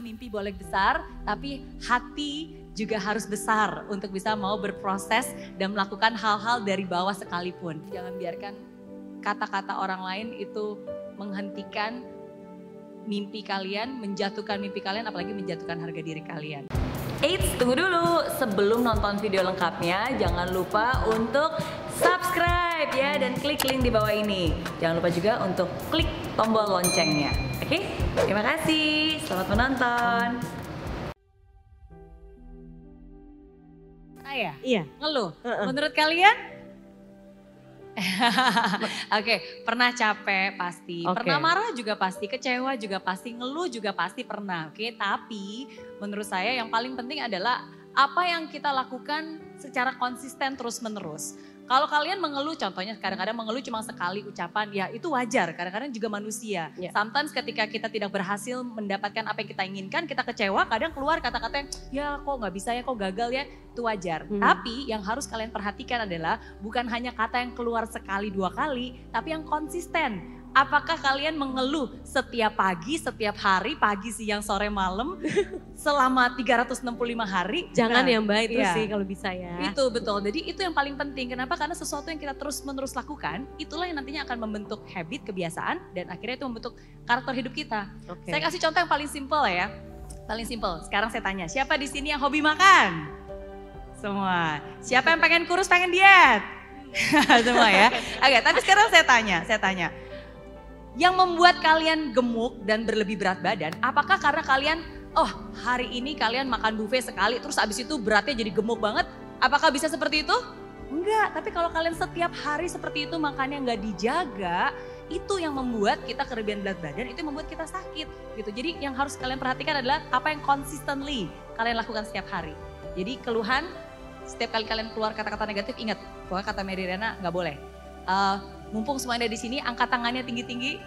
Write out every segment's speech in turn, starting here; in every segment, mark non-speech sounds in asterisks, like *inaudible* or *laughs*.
Mimpi boleh besar, tapi hati juga harus besar untuk bisa mau berproses dan melakukan hal-hal dari bawah sekalipun. Jangan biarkan kata-kata orang lain itu menghentikan mimpi kalian, menjatuhkan mimpi kalian, apalagi menjatuhkan harga diri kalian. Eits, tunggu dulu. Sebelum nonton video lengkapnya, jangan lupa untuk subscribe ya dan klik link di bawah ini. Jangan lupa juga untuk klik tombol loncengnya. Oke, terima kasih. Selamat menonton. Ayah, Iya. ngeluh. Heeh. Menurut kalian? *laughs* Oke, pernah capek pasti, Oke. pernah marah juga pasti, kecewa juga pasti, ngeluh juga pasti pernah. Oke, tapi menurut saya yang paling penting adalah apa yang kita lakukan secara konsisten terus-menerus. Kalau kalian mengeluh, contohnya kadang-kadang mengeluh cuma sekali ucapan, ya itu wajar. Kadang-kadang juga manusia. Ya. Sometimes ketika kita tidak berhasil mendapatkan apa yang kita inginkan, kita kecewa, kadang keluar kata-kata yang, ya kok nggak bisa ya, kok gagal ya, itu wajar. Hmm. Tapi yang harus kalian perhatikan adalah bukan hanya kata yang keluar sekali dua kali, tapi yang konsisten. Apakah kalian mengeluh setiap pagi, setiap hari, pagi, siang, sore, malam, *laughs* selama 365 hari? Jangan Nah, yang baik itu iya. sih kalau bisa ya. Itu betul. Jadi itu yang paling penting. Kenapa? Karena sesuatu yang kita terus-menerus lakukan, itulah yang nantinya akan membentuk habit, kebiasaan, dan akhirnya itu membentuk karakter hidup kita. Oke. Saya kasih contoh yang paling simpel ya. Paling simpel. Sekarang saya tanya, siapa di sini yang hobi makan? Semua. Siapa yang pengen kurus, pengen diet? *laughs* Semua ya. Oke, tapi sekarang saya tanya, saya tanya. Yang membuat kalian gemuk dan berlebih berat badan, apakah karena kalian, oh hari ini kalian makan buffet sekali, terus abis itu beratnya jadi gemuk banget? Apakah bisa seperti itu? Enggak, tapi kalau kalian setiap hari seperti itu makannya nggak dijaga, itu yang membuat kita kelebihan berat badan, itu membuat kita sakit gitu. Jadi yang harus kalian perhatikan adalah apa yang consistently kalian lakukan setiap hari. Jadi keluhan, setiap kali kalian keluar kata-kata negatif, ingat bahwa kata Mary Rena nggak boleh. Eh, mumpung semuanya ada di sini, angkat tangannya tinggi-tinggi.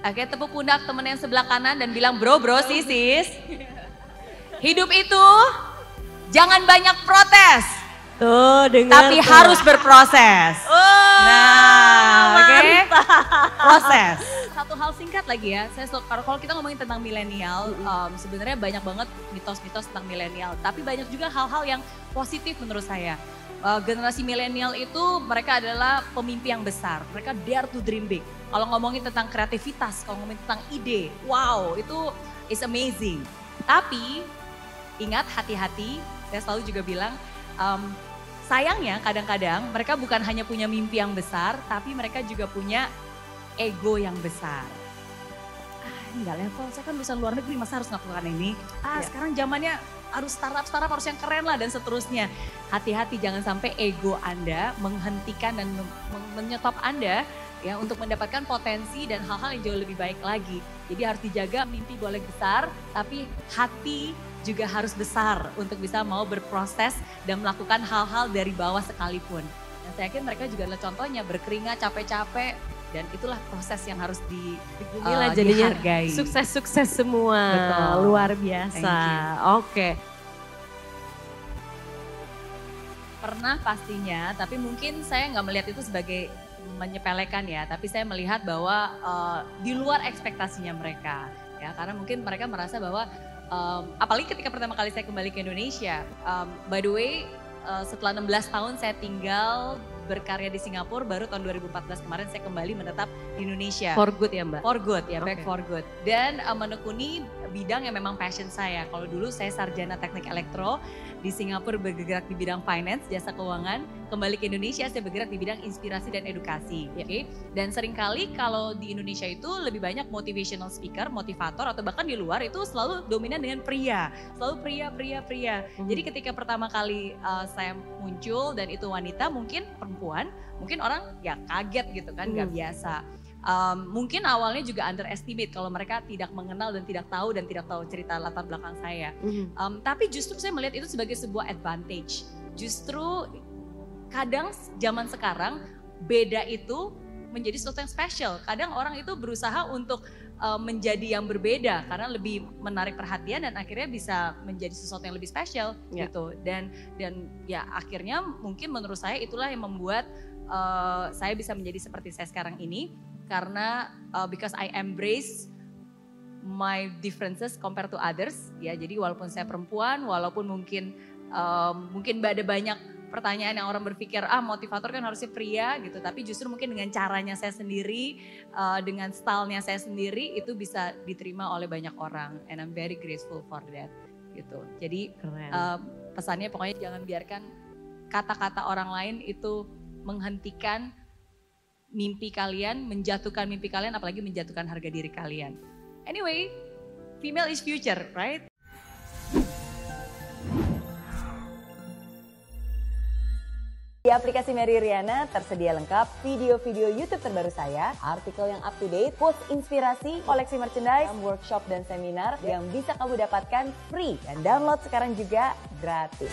Oke, tepuk pundak temen yang sebelah kanan dan bilang bro, bro, sis, sis. Hidup itu jangan banyak protes, Tuh dengar tapi tuh. harus berproses. Oh, Nah, oke. mantap. Proses. Satu hal singkat lagi ya, saya kalau- kalau kita ngomongin tentang milenial, em, sebenarnya banyak banget mitos-mitos tentang milenial, tapi banyak juga hal-hal yang positif menurut saya. Eh, generasi milenial itu mereka adalah pemimpi yang besar, mereka dare to dream big. Kalau ngomongin tentang kreativitas, kalau ngomongin tentang ide, wow itu is amazing. Tapi ingat hati-hati, saya selalu juga bilang, em, sayangnya kadang-kadang mereka bukan hanya punya mimpi yang besar, tapi mereka juga punya ego yang besar. Nggak level, saya kan lulusan luar negeri, masa harus melakukan ini? Ah, Ya. sekarang zamannya harus startup-startup harus yang keren lah dan seterusnya. Hati-hati jangan sampai ego Anda menghentikan dan men- men- menyetop Anda ya untuk mendapatkan potensi dan hal-hal yang jauh lebih baik lagi. Jadi harus dijaga mimpi boleh besar, tapi hati juga harus besar untuk bisa mau berproses dan melakukan hal-hal dari bawah sekalipun. Dan saya yakin mereka juga adalah contohnya berkeringat capek-capek dan itulah proses yang harus di Inilah eh, jadinya dihargai. sukses-sukses semua. Betul. Luar biasa. Oke. Pernah pastinya, tapi mungkin saya nggak melihat itu sebagai menyepelekan ya, tapi saya melihat bahwa eh, di luar ekspektasinya mereka, ya karena mungkin mereka merasa bahwa em, apalagi ketika pertama kali saya kembali ke Indonesia, em, by the way eh, setelah 16 tahun saya tinggal berkarya di Singapura, baru tahun 2014 kemarin saya kembali menetap di Indonesia. For good ya Mbak? For good ya, back Oke. for good. Dan uh, menekuni bidang yang memang passion saya. Kalau dulu saya sarjana teknik elektro, di Singapura bergerak di bidang finance, jasa keuangan. Kembali ke Indonesia saya bergerak di bidang inspirasi dan edukasi. Ya. Oke. Dan sering kali kalau di Indonesia itu lebih banyak motivational speaker, motivator atau bahkan di luar itu selalu dominan dengan pria. Selalu pria, pria, pria. Mhm. Jadi ketika pertama kali uh, saya muncul dan itu wanita mungkin perempuan, mungkin orang ya kaget gitu kan, nggak Hmm. biasa. Um, mungkin awalnya juga underestimate kalau mereka tidak mengenal dan tidak tahu dan tidak tahu cerita latar belakang saya. Mhm. Um, tapi justru saya melihat itu sebagai sebuah advantage. Justru kadang zaman sekarang beda itu menjadi sesuatu yang spesial. Kadang orang itu berusaha untuk uh, menjadi yang berbeda karena lebih menarik perhatian dan akhirnya bisa menjadi sesuatu yang lebih spesial Ya. gitu. Dan dan ya akhirnya mungkin menurut saya itulah yang membuat uh, saya bisa menjadi seperti saya sekarang ini karena uh, because I embrace my differences compared to others ya. Jadi walaupun saya perempuan, walaupun mungkin um, mungkin ada banyak pertanyaan yang orang berpikir ah motivator kan harusnya pria gitu. Tapi justru mungkin dengan caranya saya sendiri uh, dengan stylenya saya sendiri itu bisa diterima oleh banyak orang. And I'm very grateful for that gitu. Jadi uh, pesannya pokoknya jangan biarkan kata-kata orang lain itu menghentikan mimpi kalian menjatuhkan mimpi kalian apalagi menjatuhkan harga diri kalian anyway female is future right Di aplikasi Mary Riana tersedia lengkap video-video YouTube terbaru saya, artikel yang up to date, post inspirasi, koleksi merchandise, workshop dan seminar yang bisa kamu dapatkan free dan download sekarang juga gratis.